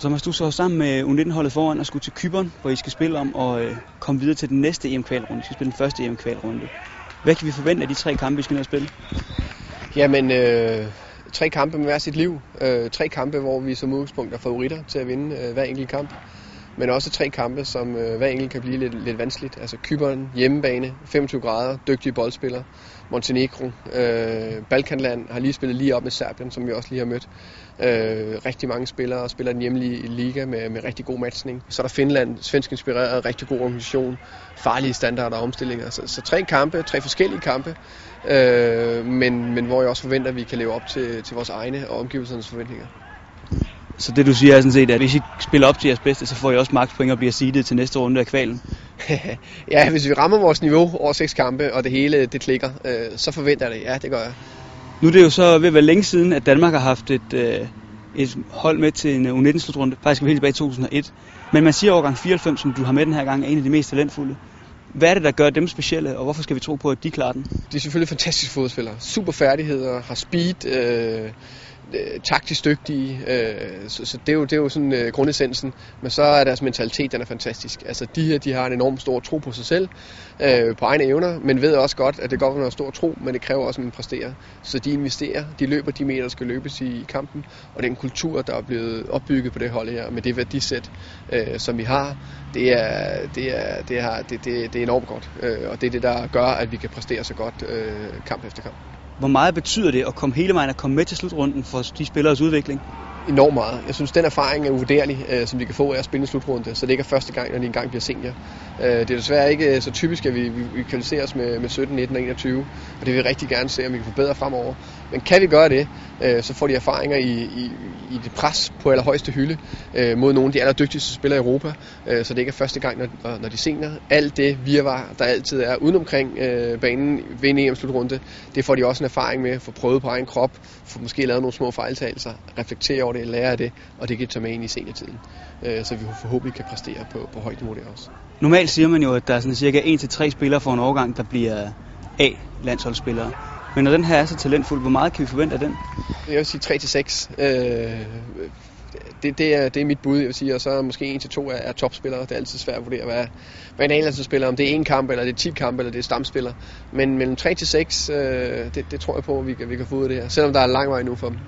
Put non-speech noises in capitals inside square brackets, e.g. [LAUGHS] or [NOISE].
Thomas, du så sammen med U19-holdet foran og skulle til Kyberen, hvor I skal spille om og øh, komme videre til den næste EM-kvalrunde. I skal spille den første EM-kvalrunde. Hvad kan vi forvente af de tre kampe, vi skal ned og spille? Jamen, øh, tre kampe med hver sit liv. Øh, tre kampe, hvor vi som udgangspunkt er favoritter til at vinde øh, hver enkelt kamp. Men også tre kampe, som øh, hver enkelt kan blive lidt, lidt vanskeligt. Altså Kyberen, hjemmebane, 25 grader, dygtige boldspillere. Montenegro, øh, Balkanland har lige spillet lige op med Serbien, som vi også lige har mødt. Øh, rigtig mange spillere og spiller den hjemlige liga med, med rigtig god matchning. Så er der Finland, svensk inspireret, rigtig god organisation, farlige standarder og omstillinger. Så, så tre kampe, tre forskellige kampe, øh, men, men hvor jeg også forventer, at vi kan leve op til, til vores egne og omgivelsernes forventninger. Så det du siger er sådan set, at hvis I spiller op til jeres bedste, så får I også makspoint og bliver seedet til næste runde af kvalen. [LAUGHS] ja, hvis vi rammer vores niveau over seks kampe, og det hele det klikker, øh, så forventer jeg det. Ja, det gør jeg. Nu er det jo så ved at være længe siden, at Danmark har haft et, øh, et hold med til en U19-slutrunde. Faktisk helt tilbage i 2001. Men man siger overgang 94, som du har med den her gang, er en af de mest talentfulde. Hvad er det, der gør dem specielle, og hvorfor skal vi tro på, at de klarer den? De er selvfølgelig fantastiske fodspillere. Super færdigheder, har speed, øh, øh, taktisk dygtige, øh, så, så det, er jo, det er jo sådan øh, grundessensen. Men så er deres mentalitet, den er fantastisk. Altså de her, de har en enorm stor tro på sig selv, øh, på egne evner, men ved også godt, at det godt være stor tro, men det kræver også, at man præsterer. Så de investerer, de løber de meter, der skal løbes i kampen, og den kultur, der er blevet opbygget på det hold her, med det værdisæt, øh, som vi har, det er, det er, det er, det, det, det er enormt godt, øh, og det er det, der gør, at vi kan præstere så godt øh, kamp efter kamp. Hvor meget betyder det at komme hele vejen og komme med til slutrunden for de spilleres udvikling? Enormt meget. Jeg synes, den erfaring er uvurderlig, øh, som de kan få af at spille en slutrunde, så det ikke er første gang, når de engang bliver senior. Øh, det er desværre ikke øh, så typisk, at vi, vi, vi kvalificerer os med, med 17, 19 og 21, og det vil vi rigtig gerne se, om vi kan forbedre fremover. Men kan vi gøre det, øh, så får de erfaringer i, i, i det pres på allerhøjeste hylde øh, mod nogle af de allerdygtigste spillere i Europa, øh, så det ikke er første gang, når, når de senior. Alt det virvar, der altid er udenomkring øh, banen ved en EM-slutrunde, det får de også en erfaring med, få prøvet på egen krop, få måske lavet nogle små fejltagelser, reflektere over det, lære af det, og det kan tage med ind i seniortiden. Øh, så vi forhåbentlig kan præstere på, på højt niveau der også. Normalt siger man jo, at der er sådan cirka 1-3 spillere for en årgang, der bliver A-landsholdsspillere. Men når den her er så talentfuld, hvor meget kan vi forvente af den? Jeg vil sige 3-6. Øh, det, det, er, det er mit bud, jeg vil sige. Og så måske 1-2 er, er topspillere. Det er altid svært at vurdere, hvad, hvad en A-landsholdsspiller, om det er en kamp, eller det er 10 kampe, eller det er stamspiller. Men mellem 3-6, øh, det, det tror jeg på, at vi kan, vi kan få ud af det her. Selvom der er lang vej nu for dem.